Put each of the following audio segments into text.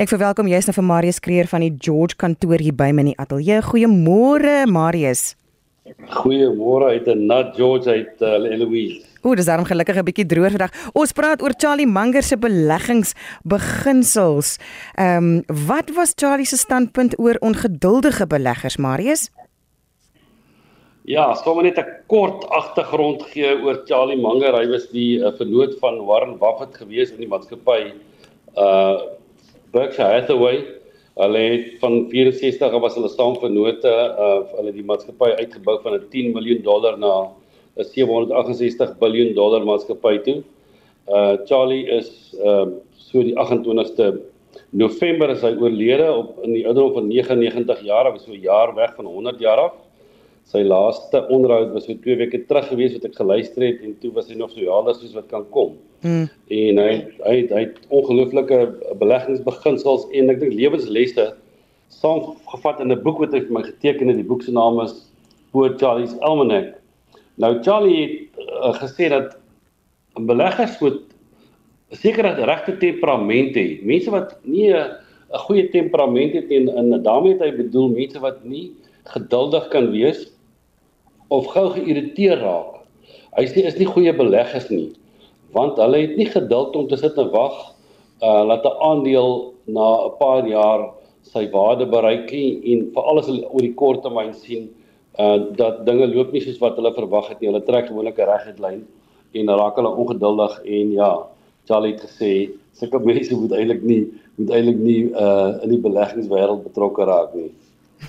Ek verwelkom juist nou vir Marius Kreer van die George kantoor hier by my in die ateljee. Goeiemôre Marius. Goeiemôre uit 'n nat George uit uh, Eloise. O, dis daarom gelukkig 'n bietjie droër vandag. Ons praat oor Charlie Munger se beleggingsbeginsels. Ehm, um, wat was Charlie se standpunt oor ongeduldige beleggers, Marius? Ja, sommer net 'n kort agtergrond gee oor Charlie Munger. Hy was die uh, vernoot van Warren Buffett gewees in die maatskappy uh Berkshire Hathaway. Hulle het van 64 was hulle saam vennote, uh hulle die maatskappy uitgebou van 'n 10 miljoen dollar na 'n 768 miljard dollar maatskappy toe. Uh Charlie is uh so die 28ste November is hy oorlede op in die ouderdom van 99 jaar, hy was so 'n jaar weg van 100 jaar af. Sy laaste onderhoud was so 2 weke terug gewees wat ek geluister het en toe was hy nog so ja, dis soos wat kan kom. Mm. En hy hy hy het ongelooflike beleggingsbeginsels en ek dink lewenslesse saamgevat in 'n boek wat hy vir my geteken het. Die boek se naam is Poor Charlie's Almanac. Nou Charlie het uh, gesê dat beleggers moet seker dat regte temperament het. Mense wat nie 'n goeie temperament het en en daarmee het hy bedoel mense wat nie geduldig kan wees of gou geïrriteer raak. Hy sê is nie goeie beleggers nie want hulle het nie geduld om te sit en wag uh laat 'n aandeel na 'n paar jaar sy waarde bereik en veral as hulle oor die kort termyn sien uh dat dinge loop nie soos wat hulle verwag het nie. Hulle trek gewoonlik 'n reguit lyn en raak hulle ongeduldig en ja, Charlie het gesê sulke mense moet eintlik nie moet eintlik nie uh in die beleggingswêreld betrokke raak nie.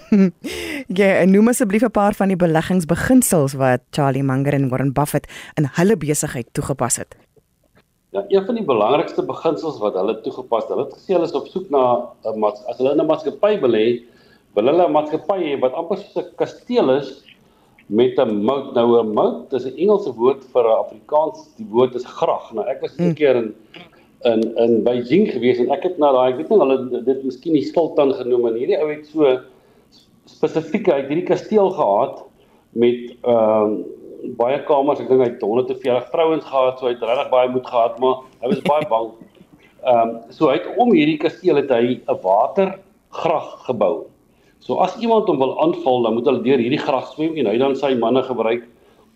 ja, en noem asseblief 'n paar van die beleggingsbeginsels wat Charlie Munger en Warren Buffett in hulle besigheid toegepas het. Ja, een van die belangrikste beginsels wat hulle toegepas het, hulle het gesê hulle is op soek na 'n as hulle in 'n maatskappy belê, wil hulle 'n maatskappy hê wat amper soos 'n kasteel is met 'n moat. Nou 'n moat is 'n Engelse woord vir 'n Afrikaans, die woord is graag. Nou ek was 'n hmm. keer in in in Beijing gewees en ek het na daai ek weet nie hulle dit miskien die sultan genoem en hierdie ou het so spesifiek uit hierdie kasteel gehad met ehm uh, baie kamers, ek dink hy het 140 vrouens gehad, so hy het regtig baie moed gehad, maar hy was baie bang. Ehm um, so hy het om hierdie kasteel het hy 'n watergrag gebou. So as iemand hom wil aanval, dan moet hulle deur hierdie grag swem en hy dan sy manne gebruik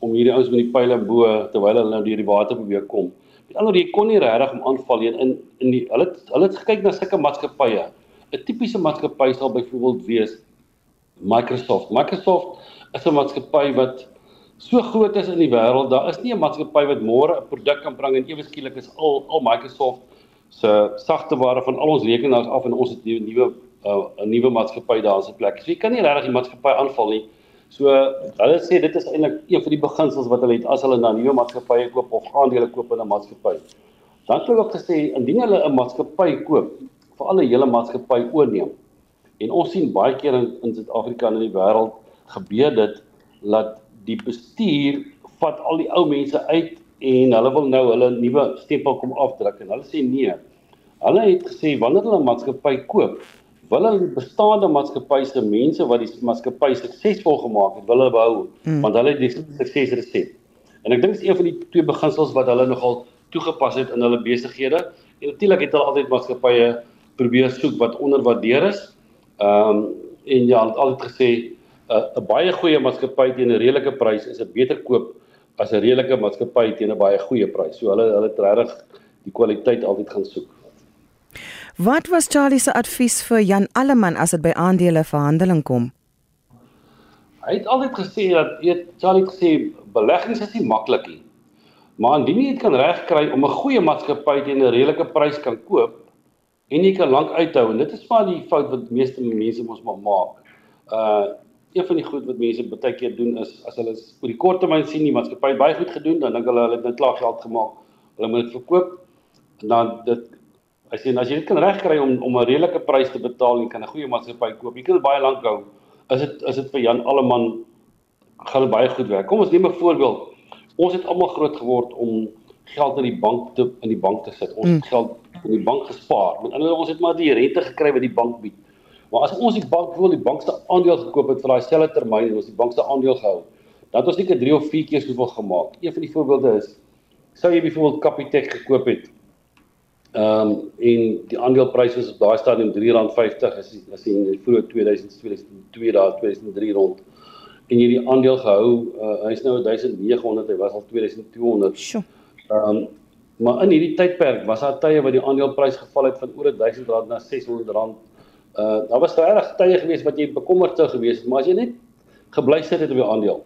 om hierdie ouens met die pile bo terwyl hulle nou deur die water probeer kom. Met ander woorde, jy kon nie regtig om aanval nie in in die hulle hulle het gekyk na sulke maatskappye. 'n Tipiese maatskappy sal byvoorbeeld wees Microsoft. Microsoft is 'n maatskappy wat so groot is in die wêreld, daar is nie 'n maatskappy wat môre 'n produk kan bring en ewe skielik is al al Microsoft se sagteware van al ons rekenaars af en ons het 'n nuwe uh, 'n nuwe maatskappy daar sy plek. So jy kan nie regtig die maatskappy aanval nie. So hulle sê dit is eintlik een van die beginsels wat hulle het as hulle na nuwe maatskappye koop of aandele koop in 'n maatskappy. Dan het hulle ook gesê indien hulle 'n maatskappy koop, vir alle hele maatskappy oorneem. En ons sien baie keer in in Suid-Afrika en in die wêreld gebeur dit dat die bestuur vat al die ou mense uit en hulle wil nou hulle nuwe stempel kom afdruk en hulle sê nee. Hulle het gesê wanneer hulle 'n maatskappy koop, wil hulle die bestaande maatskappy se mense wat die maatskappy suksesvol gemaak het, wil hulle behou hmm. want hulle het die suksesresep. En ek dink dit is een van die twee beginsels wat hulle nogal toegepas het in hulle besighede. En natuurlik het hulle altyd maatskappye probeer soek wat onderwaardeer is. Ehm um, en ja, het altyd gesê 'n baie goeie maatskappy teen 'n redelike prys is 'n beter koop as 'n redelike maatskappy teen 'n baie goeie prys. So hulle hulle het regtig die kwaliteit altyd gaan soek. Wat was Charlie se advies vir Jan Alleman as dit by aandele verhandeling kom? Hy het altyd gesê dat weet Charlie het gesê beleggings is nie maklik nie. Maar indien jy dit kan regkry om 'n goeie maatskappy teen 'n redelike prys kan koop en jy kan lank uithou en dit is maar die fout wat meeste mense mos maar maak. Uh een van die goed wat mense baie keer doen is as hulle oor die kort termyn sien die maatskappy baie goed gedoen, dan dink hulle hulle het net klaar geld gemaak. Hulle moet dit verkoop en dan dit as jy as jy dit kan regkry om om 'n redelike prys te betaal en kan 'n goeie maatskappy koop. Jy kan dit baie lank hou. Is dit is dit vir Jan Alleman gaan dit baie goed werk. Kom ons neem 'n voorbeeld. Ons het almal groot geword om geld in die bank te in die bank te sit. Ons mm. geld in die bank gespaar. Met ander woorde, ons het maar die rente gekry wat die bank bied. Maar as ons die bank wil die bank se aandeel gekoop het vir daai selfde termyn en ons die bank se aandeel gehou, dan het ons net 3 of 4 keer soveel gemaak. Een van die voorbeelde is sou jy byvoorbeeld Capitec gekoop het Ehm um, en die aandelepryse is op daai stadium R3.50 is as in die vroeë 2000 2002 daar 2003 rond. En hierdie aandeel gehou, uh, hy's nou 1900, hy was al 2200. Sjoe. Ehm um, maar in hierdie tydperk was daar tye wat die aandeleprys geval het van oor R1000 na R600. Uh daar was regtig tye gewees wat jy bekommerd sou gewees het, maar as jy net gebly sit het op die aandeel.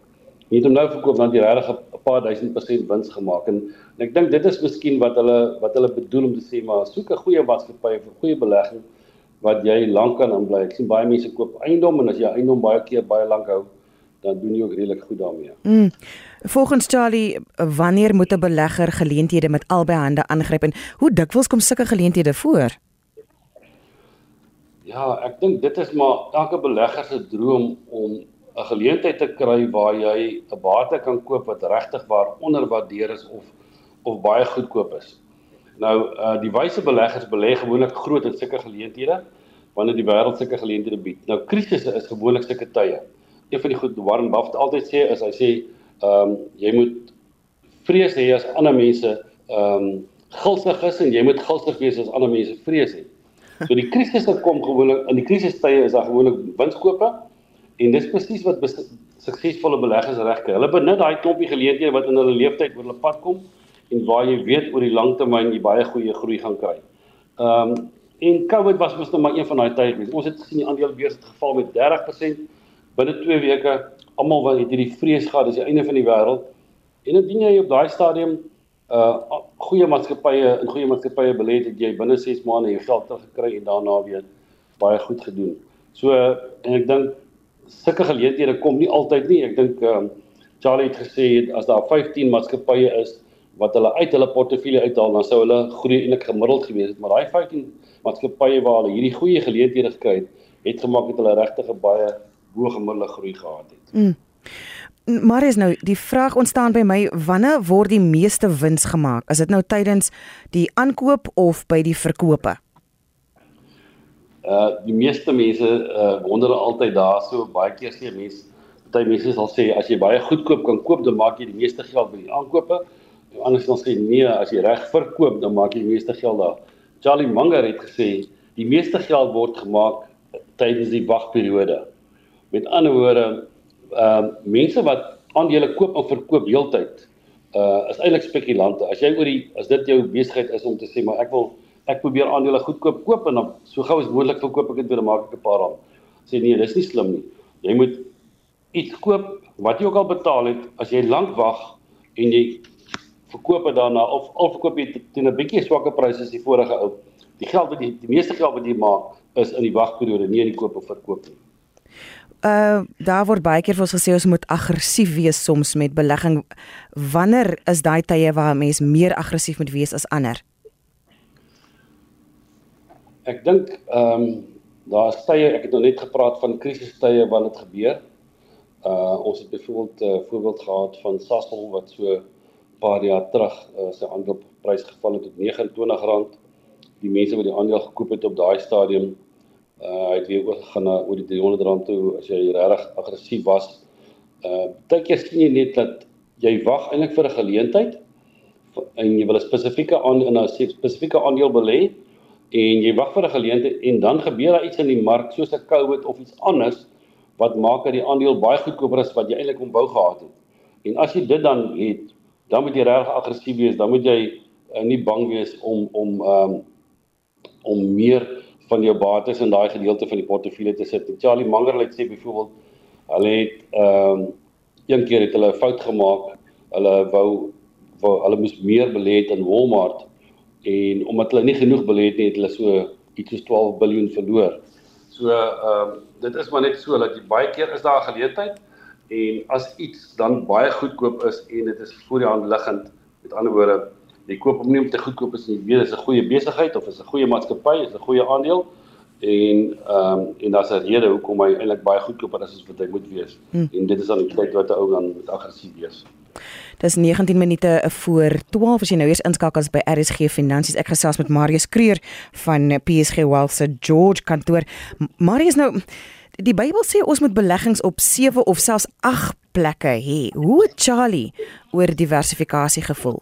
Jy het hom nou verkoop dan jy regtig 'n paar duisend persent wins gemaak en, en ek dink dit is miskien wat hulle wat hulle bedoel om te sê maar soek 'n goeie maatskappy vir goeie belegging wat jy lank kan aanbly. Ek sien baie mense koop eiendom en as jy eiendom baie keer baie lank hou, dan doen jy ook redelik goed daarmee. Mm. Volgens Charlie, wanneer moet 'n belegger geleenthede met albei hande aangryp en hoe dikwels kom sulke geleenthede voor? Ja, ek dink dit is maar elke belegger se droom om 'n geleentheid te kry waar jy 'n bate kan koop wat regtig waar onderwaardeer is of of baie goedkoop is. Nou, uh die wyse beleggers belê gewoonlik groot in sulke geleenthede wanneer die wêreld sulke geleenthede bied. Nou krisisse is gewoonlik sulke tye een van die goed Warren Buffett altyd sê is hy sê ehm um, jy moet vrees hê as ander mense ehm um, gulsig is en jy moet gulsig wees as ander mense vrees het. So die krisisse kom gewoonlik in die krisistye is daar gewoonlik winskope en dis presies wat suksesvolle beleggers regkry. Hulle benut daai klompie geleenthede wat in hulle lewenstyd oor hulle pad kom en waar jy weet oor die langtermyn jy baie goeie groei gaan kry. Ehm um, en COVID was mos nou maar een van daai tye gewees. Ons het gesien die aandelebeurs het geval met 30% binne 2 weke almal wat hierdie vrees gehad, dis die einde van die wêreld. En indien jy op daai stadium uh goeie maatskappye in goeie maatskappye belê het, het jy binne 6 maande jou geld teruggekry en daarna weer baie goed gedoen. So en ek dink sulke geleenthede kom nie altyd nie. Ek dink um Charlie het gesê as daar 15 maatskappye is wat hulle uit hulle portefeulje uithaal, dan sou hulle groei eintlik gemiddeld gewees het, maar daai 15 maatskappye waar hulle hierdie goeie geleenthede gekry het, het gemaak het hulle regtig 'n baie bo gemiddelde groei gehad het. Mm. Maar is nou die vraag ontstaan by my wanneer word die meeste wins gemaak? Is dit nou tydens die aankoop of by die verkope? Uh die meeste mense uh wonder altyd daarso baie keer sê mense baie mense sal sê as jy baie goedkoop kan koop dan maak jy die meeste geld by die aankope. En anders dan sê nee as jy reg verkoop dan maak jy die meeste geld daar. Charlie Munger het gesê die meeste geld word gemaak tydens die wagperiode. Met ander woorde, ehm uh, mense wat aandele koop en verkoop heeltyd, uh is eintlik spekulante. As jy oor die as dit jou besigheid is om te sê maar ek wil ek probeer aandele goedkoop koop en dan so gou as moontlik verkoop ek dit weer en maak ek 'n paar rand. Sê nee, dis nie slim nie. Jy moet iets koop wat jy ook al betaal het as jy lank wag en jy verkoop dit daarna of al verkoop jy teen 'n bietjie swakker pryse as die vorige ou. Die geld wat jy die meeste geld wat jy maak is in die wagperiode, nie in die koop of verkoop nie uh daar word baie keer vir ons gesê ons moet aggressief wees soms met belegging. Wanneer is daai tye waar 'n mens meer aggressief moet wees as ander? Ek dink ehm um, daar's tye, ek het nou net gepraat van krisistye wat dit gebeur. Uh ons het byvoorbeeld 'n uh, voorbeeld gehad van Sasol wat so 'n paar jaar terug uh, sy aandeleprys geval het tot R29. Die mense wat die aandeel gekoop het op daai stadium uh hy het weer oorgegaan na oor die 300 rand toe as jy regtig aggressief was. Uh dink jy sien jy net dat jy wag eintlik vir 'n geleentheid en jy wil 'n spesifieke aan in 'n spesifieke aandeel belê en jy wag vir 'n geleentheid en dan gebeur daar iets in die mark soos 'n COVID of iets anders wat maak dat die aandeel baie goedkoper is wat jy eintlik ombou gehad het. En as jy dit dan het, dan moet jy regtig aggressief wees, dan moet jy uh, nie bang wees om om um om meer van jou bates in daai gedeelte van die portefeulje te sit. Charlie Munger het sê byvoorbeeld hulle het ehm um, een keer het hulle 'n fout gemaak. Hulle wou wou hulle moes meer belê het in Walmart en omdat hulle nie genoeg belê het nie, het hulle so iets soos 12 miljard verloor. So ehm um, dit is maar net so dat jy baie keer is daar 'n geleentheid en as iets dan baie goedkoop is en dit is voor die hand liggend, met ander woorde jy koop hom nie om te goedkoop as jy weet dit is 'n goeie besigheid of is 'n goeie maatskappy, is 'n goeie aandeel en ehm um, en daar's 'n rede hoekom hy eintlik baie goedkoper is as wat hy moet wees. Hmm. En dit is dan die tyd wat 'n ou dan met aggressief wees. Dis 19 minute voor 12 as jy nou eers inskakel by RSG Finansies. Ek gesels met Marius Kreur van PSG Wealth se George kantoor. Marius nou die Bybel sê ons moet beleggings op 7 of selfs 8 plekke hê. Hoe het Charlie oor diversifikasie gevoel?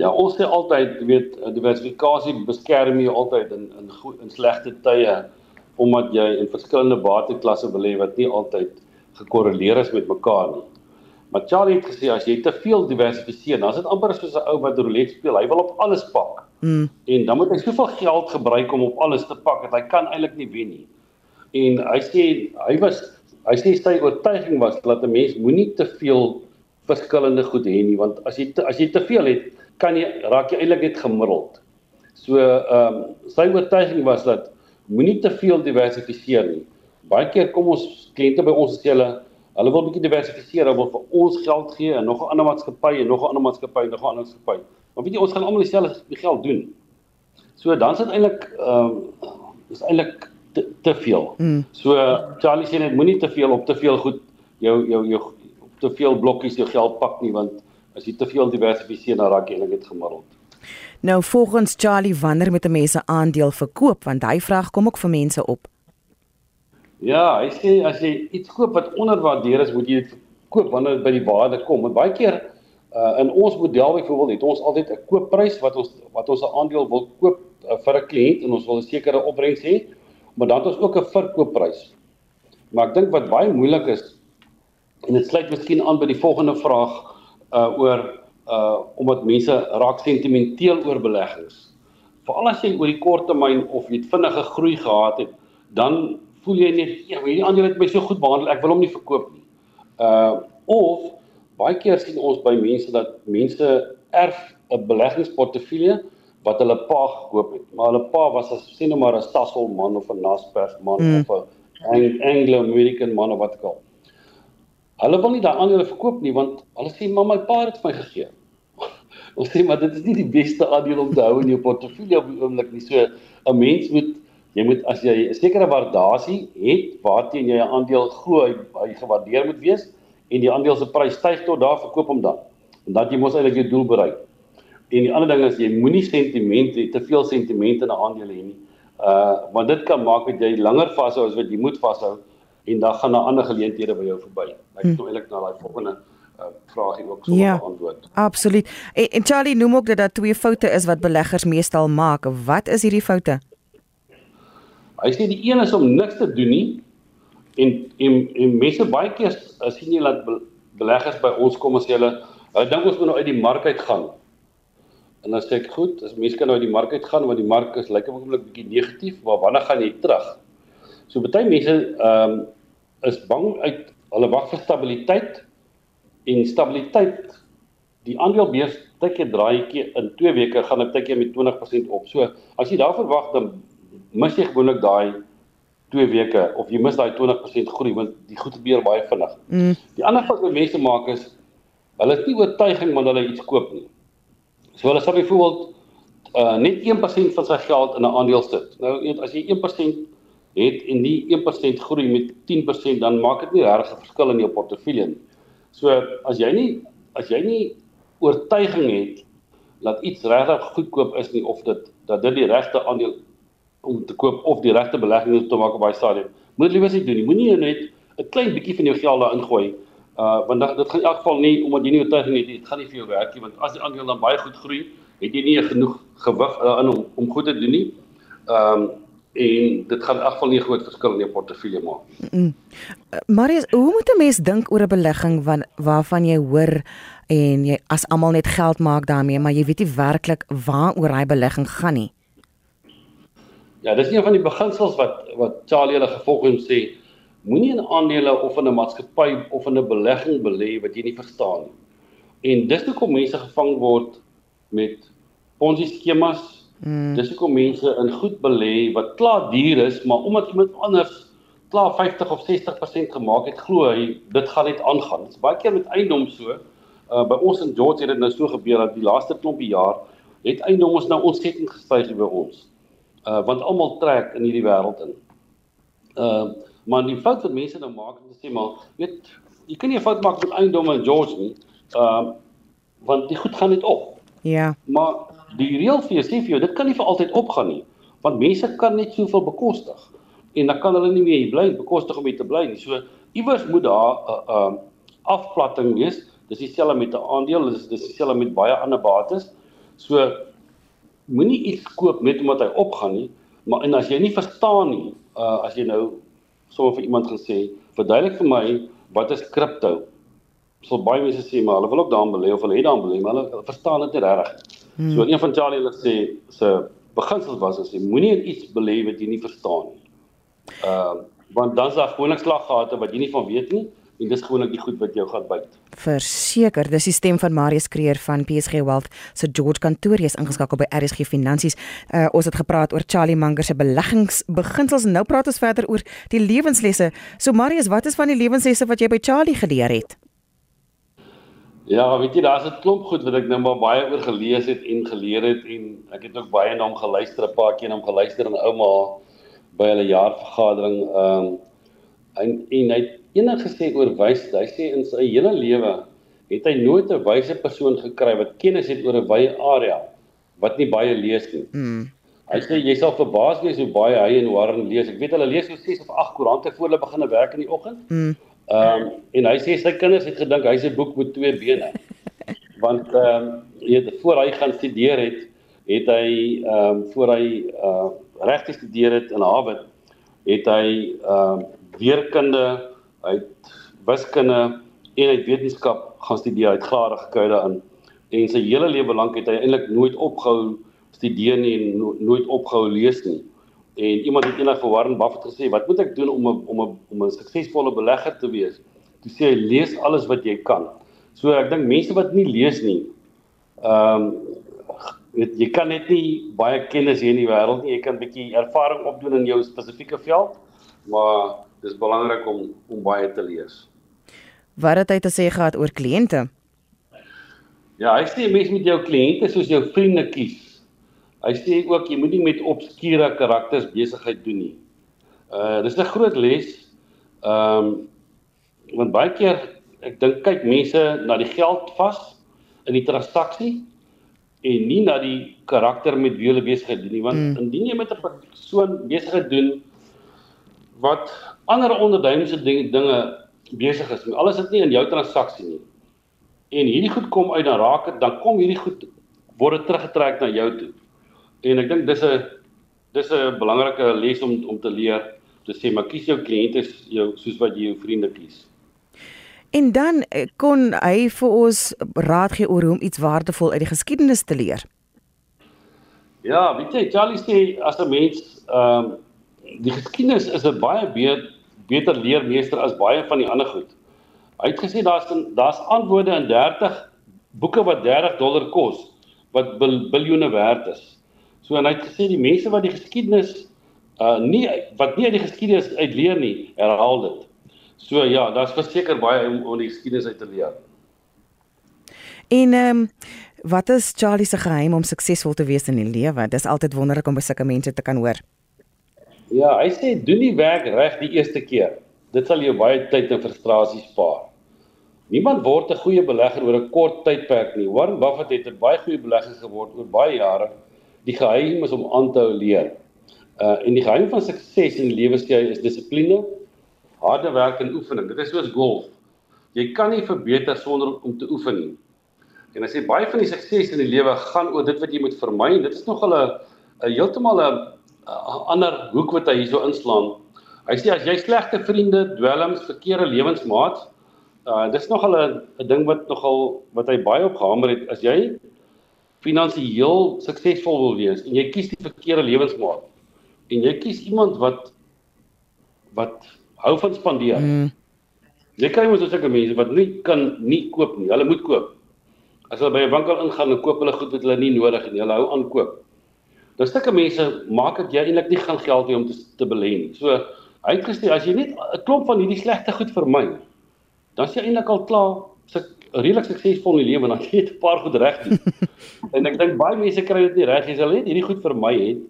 Ja, ons sê altyd, jy weet, diversifikasie beskerm jou altyd in in goed in slegte tye omdat jy in verskillende bateklasse belê wat nie altyd gekorreleer is met mekaar nie. Maar Charlie het gesê as jy te veel diversifiseer, dan is dit amper soos 'n ou wat roulette speel. Hy wil op alles pak. Mm. En dan moet hy soveel geld gebruik om op alles te pak dat hy kan eintlik nie wen nie. En hy sê hy was hy sê sy oortuiging was dat 'n mens moenie te veel verskillende goed hê nie, want as jy te, as jy te veel het, kan jy raak jy eintlik net gemiddeld. So ehm um, sy oortuiging was dat moenie te veel diversifiseer nie. Baie keer kom ons kliënte by ons sê hulle Hulle wil bietjie diversifiseer, hulle wil vir ons geld gee en nog 'n ander maatskappy en nog 'n ander maatskappy en nog 'n ander maatskappy. Maar weet jy, ons gaan almal dieselfde geld doen. So dan is dit eintlik ehm uh, is eintlik te, te veel. Mm. So Charlie sê net moenie te veel op te veel goed jou jou jou op te veel blokkies jou geld pak nie want as jy te veel diversifiseer dan raak jy eintlik net gemiddeld. Nou volgens Charlie wanneer met 'n mens 'n aandeel verkoop want hy vra kom ook vir mense op. Ja, hy sê as jy iets koop wat onderwaardeer is, moet jy dit koop wanneer dit by die waarde kom. Want baie keer uh, in ons model byvoorbeeld het ons altyd 'n koopprys wat ons wat ons 'n aandeel wil koop uh, vir 'n kliënt en ons wil 'n sekere opbrengs hê, maar dan het ons ook 'n verkoopprys. Maar ek dink wat baie moeilik is en dit sluit miskien aan by die volgende vraag uh oor uh omdat mense raak sentimenteel oor beleggings. Veral as jy oor die kort termyn of jy vinnige groei gehad het, dan voel jy net ja, hierdie aandeel het my so goed behandel, ek wil hom nie verkoop nie. Uh of baie keer sien ons by mense dat mense erf 'n beleggingsportefeulje wat hulle pa gekoop het, maar hulle pa was as sien nou maar 'n Sasol man of 'n Naspers man mm. of 'n Anglo-American man of wat ook al. Hulle wil nie daai aandele verkoop nie want hulle sê maar my pa het my gegee. Ons sê maar dit is nie die beste aandeel om te hou in jou portefeulje op die oomblik nie. So 'n mens moet Jy moet as jy 'n sekere waardasie het waarteen jy 'n aandeel glo hy, hy gewaardeer moet wees en die aandeel se prys styg tot daar verkoop hom dan. En dat jy mos eintlik jou doel bereik. En die ander ding is jy moenie sentiment te veel sentiment in 'n aandeel hê nie. Uh want dit kan maak dat jy langer vashou as wat jy moet vashou en dan gaan daar ander geleenthede by jou verby. Ek het hm. nou eintlik na daai volgende uh, vraagie ook so ja, antwoord. Absoluut. En, en Charlie noem ook dat daar twee foute is wat beleggers meestal maak. Wat is hierdie foute? Hy sê die een is om niks te doen nie en en, en mense baie keer sien jy dat beleggers by ons kom en sê hulle hulle dink ons moet nou uit die mark uit gaan. En dan sê ek goed, as mense kan nou uit die mark uit gaan want die mark is lyk op 'n oomblik bietjie negatief, maar wanneer gaan jy terug? So baie mense ehm um, is bang uit hulle wag vir stabiliteit en stabiliteit die aandelebeurs tydjie draaitjie in 2 weke gaan dit tydjie met 20% op. So as jy daar verwag dan mis jy gewoonlik daai 2 weke of jy mis daai 20% groei want die goed gebeur baie vinnig. Mm. Die ander wat mense maak is hulle is nie oortuiging wanneer hulle iets koop nie. So hulle sal byvoorbeeld uh net 1% van sy geld in 'n aandeel sit. Nou as jy 1% het en die 1% groei met 10% dan maak dit nie regtig 'n verskil in jou portefeulje nie. So as jy nie as jy nie oortuiging het dat iets regtig goedkoop is nie of dit dat dit die regte aandeel om te koop of die regte belegging te maak op daai stadium. Moet liewer nie doen nie. Moenie net 'n klein bietjie van jou geld daar ingooi. Uh want dit gaan in elk geval nie omdat jy nie oortuiging het nie, dit gaan nie vir jou werk nie want as die aandeel dan baie goed groei, het jy nie genoeg gewig daarin om om goed te doen nie. Ehm um, en dit gaan in elk geval nie 'n groot verskil in jou portefeulje maak nie. Mm -mm. Marius, hoe moet 'n mens dink oor 'n belegging van waarvan jy hoor en jy as almal net geld maak daarmee, maar jy weet nie werklik waaroor hy belegging gaan nie? Ja, dis een van die beginsels wat wat Charlie hulle gevolg het sê moenie in aandele of in 'n maatskappy of in 'n belegging belê wat jy nie verstaan nie. En dis hoekom mense gevang word met Ponzi skemas. Mm. Dis hoekom mense in goed belê wat klaar duur is, maar omdat iemand anders klaar 50 of 60% gemaak het, glo hy dit gaan net aangaan. Dit's baie keer met eiendom so. Uh by ons in George het dit nou so gebeur dat die laaste klompie jaar het eiendom ons nou ontsettend gestyg by ons uh want almal trek in hierdie wêreld in. Uh maar die fout wat mense nou maak om te sê maar weet jy kan nie 'n fout maak met eiendomme in George nie. Uh want die goed gaan net op. Ja. Maar die reël vir sê vir jou dit kan nie vir altyd opgaan nie. Want mense kan net soveel bekostig en dan kan hulle nie meer bly bekostig om hier te bly nie. So iewers moet daar 'n uh, uh afplatting wees. Dis dieselfde met 'n aandeel, dis dis dieselfde met baie ander bates. So moenie iets koop net omdat hy opgaan nie, maar en as jy nie verstaan nie, uh as jy nou sommer vir iemand gaan sê, verduidelik vir my wat is kripto? So baie mense sê maar hulle wil ook daarin belê of hulle het daarin belê, maar hulle verstaan dit nie regtig. Hmm. So een van Charlie hulle sê se beginsels was as jy moenie in iets belê wat jy nie verstaan nie. Ehm uh, want dan's daar gewoonlik slaggate wat jy nie van weet nie en dis gewoonlik die goed wat jou gaan byt. Verseker, dis die stem van Marius Kreer van PSG Wealth se so George Kantoor is ingeskakel by RSG Finansies. Uh, ons het gepraat oor Charlie Munger se beleggingsbeginsels en nou praat ons verder oor die lewenslesse. So Marius, wat is van die lewenslesse wat jy by Charlie geleer het? Ja, weet jy, daar's 'n klomp goed wat ek nou maar baie oor gelees het en geleer het en ek het ook baie na hom geluister, 'n paar keer na hom geluister in ouma by hulle jaarvergadering. Ehm um, en, en hy het eendag gesê oor wysheid. Hy sê in sy hele lewe het hy nooit 'n wyse persoon gekry wat kennis het oor 'n wye area wat nie baie lees nie. Mm. Hy sê jy sal verbaas wees hoe baie hy en Warren lees. Ek weet hulle lees so 6 of 8 koerante voor hulle begin werk in die oggend. Mm. Ehm um, en hy sê sy kinders het gedink hy's 'n boek met twee bene. Want ehm um, jy weet voor hy gaan studeer het, het hy ehm um, voor hy uh regte studeer het in Harvard, het hy ehm um, weerkunde, hy het wiskunde en hy het wetenskap gaan studeer, hy het grade gekry daarin. En sy hele lewe lank het hy eintlik nooit opgehou studeer nie en no nooit opgehou lees nie. En iemand het eendag vir Warren Buffett gesê, "Wat moet ek doen om 'n om 'n om 'n suksesvolle belegger te wees?" Toe sê hy, "Lees alles wat jy kan." So ek dink mense wat nie lees nie, ehm um, weet jy kan net nie baie kennis hê in die wêreld nie. Jy kan 'n bietjie ervaring opdoen in jou spesifieke veld, maar dis belangrik om om baie te lees. Wat het hy te sê gehad oor kliënte? Ja, hy sê mense moet jou kliënte soos jou vriende kies. Hy sê ook jy moenie met obskure karakters besigheid doen nie. Uh dis 'n groot les. Ehm um, want baie keer ek dink kyk mense na die geld vas in die transaksie en nie na die karakter met wie hulle besigheid doen nie want mm. indien jy met 'n persoon besigheid doen wat ander onderduimse dinge, dinge besig is, alles is nie in jou transaksie nie. En hierdie goed kom uit dan raak dit dan kom hierdie goed word teruggetrek na jou toe. En ek dink dis 'n dis 'n belangrike les om om te leer te sê maar kies jou kliënte jou soos wat jy jou vriende kies. En dan eh, kon hy vir ons raad gee oor hoe om iets waardevol uit die geskiedenis te leer. Ja, weet jy, Charlie sê as 'n mens ehm um, die geskiedenis is 'n baie beter beter leermeester as baie van die ander goed. Hy het gesê daar's daar's antwoorde in 30 boeke wat 30 dollar kos wat bil, biljoene werd is. So en hy het gesê die mense wat die geskiedenis uh nie wat nie uit die geskiedenis uit leer nie, herhaal dit. So ja, daar's verseker baie om om die geskiedenis uit te leer. En ehm um, wat is Charlie se geheim om suksesvol te wees in die lewe? Dis altyd wonderlik om by sulke mense te kan hoor. Ja, hy sê doen die werk reg die eerste keer. Dit sal jou baie tyd en frustrasie spaar. Niemand word 'n goeie belegger oor 'n kort tydperk nie. Warren Buffett het 'n baie goeie belegger geword oor baie jare die geheim is om aan te hou leer. Uh en die geheim van sukses in die lewenstyl is dissipline, harde werk en oefening. Dit is soos golf. Jy kan nie verbeter sonder om te oefen nie. En as jy baie van die sukses in die lewe gaan oor dit wat jy moet vermy, dit is nog 'n 'n heeltemal 'n ander hoek wat hy hierso inslaan. Hy sê as jy slegte vriende, dwelms, verkeerde lewensmaat, uh dis nog 'n ding wat nogal wat hy baie op gehamer het. As jy finansiëel suksesvol wil wees en jy kies die verkeerde lewensmaat en jy kies iemand wat wat hou van spandeer. Mm. Jy kry mos sulke mense wat nie kan nie koop nie. Hulle moet koop. As hulle by 'n winkel ingaan en koop hulle goed wat hulle nie nodig het nie, hulle hou aan koop. Dan sulke mense maak dit jy eintlik nie gaan geld hê om te te belê nie. So hy het gesê as jy net 'n klomp van hierdie slegte goed vermy, dan is jy eintlik al klaar redelik suksesvol in die lewe en dan het 'n paar goed reg doen. en ek dink baie mense kry dit nie reg nie. Hulle het hierdie goed vermy het.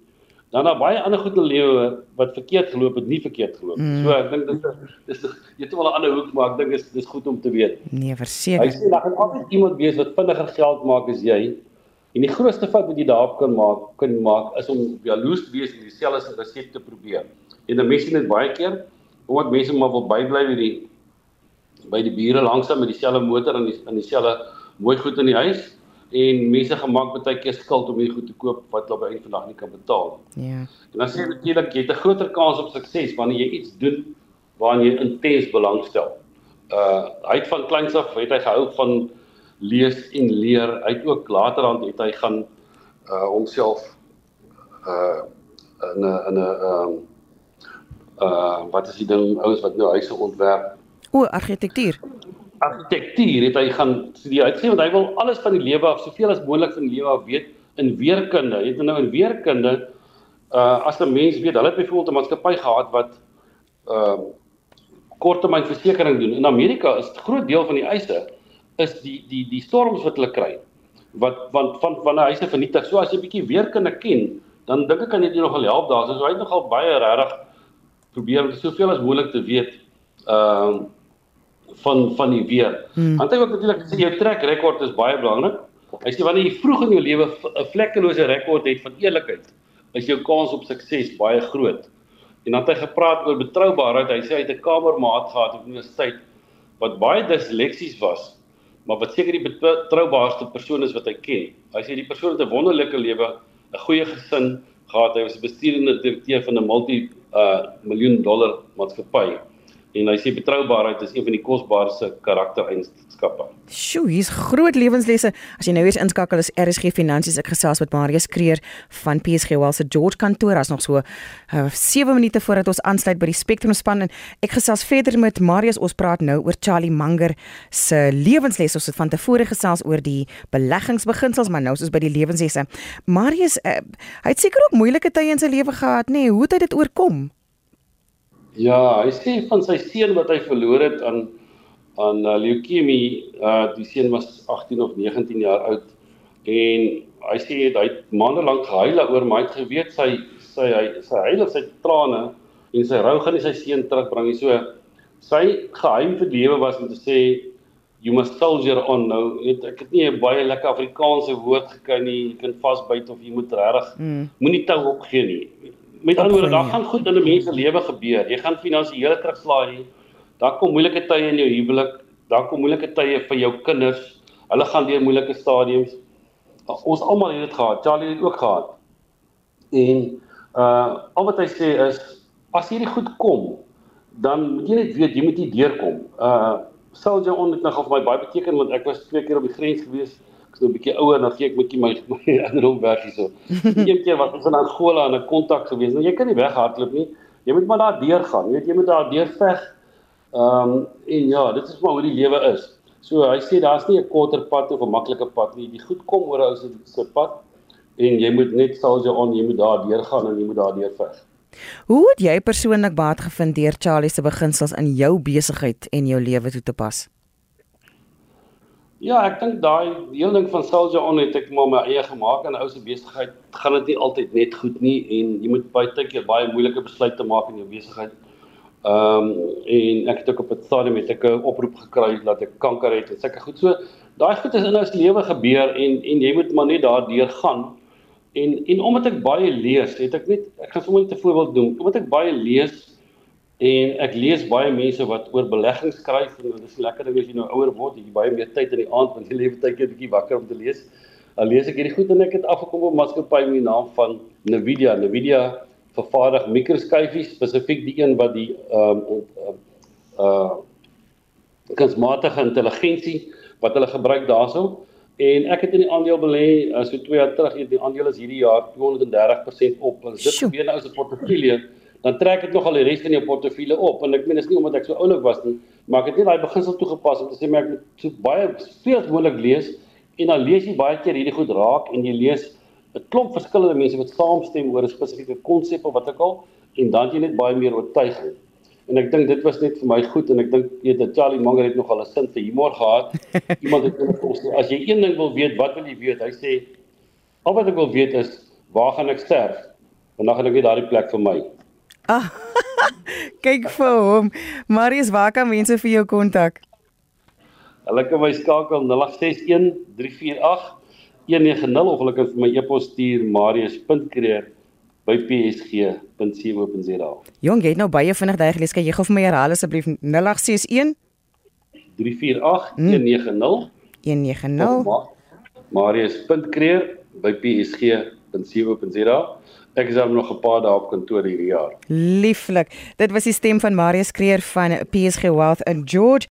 Dan daar baie ander goed in lewe wat verkeerd geloop het, nie verkeerd geloop nie. Mm. So ek dink dit is dis jy het wel 'n ander hoek, maar ek dink is dis goed om te weet. Nee, verseker. Hy sê daar gaan altyd iemand wees wat vinniger geld maak as jy. En die grootste fout wat jy daarop kan maak, kan maak is om jaloers te wees en dieselfde resep te probeer. En dan mense net baie keer omdat mense maar wil bybly met die by die bure langsam met dieselfde motor en die in dieselfde mooi goed in die huis en mense gemaak baie keer skuld om hierdie goed te koop wat hulle op 'n vandag nie kan betaal nie. Ja. En dan sê natuurlik jy het 'n groter kans op sukses wanneer jy iets doen waaraan jy intens belangstel. Uh hy het van kleins af het hy gehou van lees en leer. Hy het ook laterand het hy gaan uh homself uh in 'n in 'n ehm uh wat is die ding ouens wat nou huise ontwerp? O, argitektuur argitektuur het hy gaan studeer. Hy gesê want hy wil alles van die lewe af, soveel as moontlik van die lewe af weet in weerkunde. Hy het nou in weerkunde uh as 'n mens weet, hulle het byvoorbeeld 'n maatskappy gehad wat uh korttermynversekering doen. In Amerika is 'n groot deel van die eise is die die die storms wat hulle kry. Wat want van van 'n huise vernietig. So as jy bietjie weerkunde ken, dan dink ek kan dit jou nogal help daar. So hy het nogal baie regtig probeer om soveel as moontlik te weet. Ehm uh, van van die weer. Hmm. Want hy ook natuurlik sê jou trek rekord is baie belangrik. Hy sê wanneer jy vroeg in jou lewe 'n vlekkelose rekord het van eerlikheid, is jou kans op sukses baie groot. En dan het hy gepraat oor betroubaarheid. Hy sê hy het 'n kamermaat gehad op universiteit wat baie disleksies was, maar wat seker die betroubaarste persoon is wat hy ken. Hy sê die persoon het 'n wonderlike lewe, 'n goeie gesin gehad. Hy was bestuurende direkteur van 'n multi uh miljoen dollar maatskappy en hy sê betroubaarheid is een van die kosbaarste karaktereienskappe. Sjoe, hier's groot lewenslesse. As jy nou weer inskakel is RSG Finansies, ek gesels met Marius Kreer van PSG Wealth se George kantoor. As nog so uh, 7 minute voordat ons aansluit by die Spectrum span en ek gesels verder met Marius. Ons praat nou oor Charlie Munger se lewenslesse. Ons het van tevore gesels oor die beleggingsbeginsels, maar nou is ons by die lewenslesse. Marius, uh, hy het seker ook moeilike tye in sy lewe gehad, nê? Nee, hoe het hy dit oorkom? Ja, hy sê van sy seun wat hy verloor het aan aan uh, leukemie, uh die seun was 18 of 19 jaar oud en hy sê hy het maande lank gehuil oor my het geweet sy sy hy sy huil sy trane en sy rou gaan nie sy seun terugbring nie. So sy geheim vir lewe was om te sê you must soldier on nou. Het, ek het nie 'n baie lekker Afrikaanse woord gekry nie. Jy kan vasbyt of jy moet regtig mm. moenie tou opgee nie met ander woorde, daar gaan goed in 'n mens se lewe gebeur. Jy gaan finansiële terugslag hê. Daar kom moeilike tye in jou huwelik, daar kom moeilike tye vir jou kinders. Hulle gaan deur moeilike stadiums. Ons almal het dit gehad. Charlie het dit ook gehad. En uh al wat hy sê is as hierdie goed kom, dan moet jy net weet jy moet hier deurkom. Uh sal jy onnet nog of my baie beteken want ek was twee keer op die grens gewees nou 'n bietjie ouer dan gee ek bietjie my my inrom weg hierso. Een keer was ons in Angola in 'n kontak gewees. Nou jy kan nie weghardloop nie. Jy moet maar daar deur gaan. Jy weet jy moet daar deur veg. Ehm um, en ja, dit is maar hoe die lewe is. So hy sê daar's nie 'n korter pad of 'n maklike pad nie. Die goed kom oor ou se pad en jy moet net soldier on, jy moet daar deur gaan en jy moet daar deur veg. Hoe het jy persoonlik baat gevind deur Charlie se beginsels in jou besigheid en jou lewe toe te pas? Ja, ek dink daai heel ding van Soldier On het ek maar my eie gemaak en ou se besigheid gaan dit nie altyd net goed nie en jy moet baie tyd baie moeilike besluite maak in jou besigheid. Ehm um, en ek het ook op 'n stadium met 'n oproep gekry dat ek kanker het en sulke goed. So daai goed is in ons lewe gebeur en en jy moet maar net daardeur gaan. En en omdat ek baie lees, het ek net ek gaan sommer net 'n voorbeeld doen. Omdat ek baie lees En ek lees baie mense wat oor beleggings skryf en dit is lekker ding as jy nou ouer word, jy baie meer tyd in die aand want jy lewe tyd 'n bietjie wakker om te lees. Al lees ek hierdie goed en ek het afgekom op 'n maatskappy met die naam van Nvidia. Nvidia vervaardig mikroskyfies, spesifiek die een wat die ehm um, uh, uh kunsmatige intelligensie wat hulle gebruik daarso. En ek het in die aandeel belê uh, so 2 jaar terug, die aandeel is hierdie jaar 230% op. Dit gebeur nou as 'n portefeulje dan trek dit nogal die res van jou portefeulje op en ek meen dit is nie omdat ek so oulik was nie maar ek het net daai beginsel toegepas om te sê maar ek moet so baie veel moontlik lees en dan lees jy baie keer hierdie goed raak en jy lees 'n klomp verskillende mense wat saamstem oor 'n spesifieke konsep of wat ook al en dan jy net baie meer oortuig en ek dink dit was net vir my goed en ek dink weet Charlie Munger het nogal 'n sin vir humor gehad. Iemand het gesê as jy een ding wil weet wat wil jy weet? Hy sê al wat ek wil weet is waar gaan ek sterf? En dan gaan ek weet daardie plek vir my Ah, kyk vir hom. Marius, waar kan mense vir jou kontak? Hulle kan my skakel 061 348 190 of hulle kan vir my e-pos stuur marius.creer@psg.co.za. Jong, jy het nou baie vinnig daai gelees. Kan jy gou vir my herhaal asseblief 0861 348 190 190 marius.creer@psg.co.za. Ek is dan nog 'n paar dae op kantoor hierdie jaar. Lieflik. Dit was die stem van Marius Creer van PSG Wealth in George.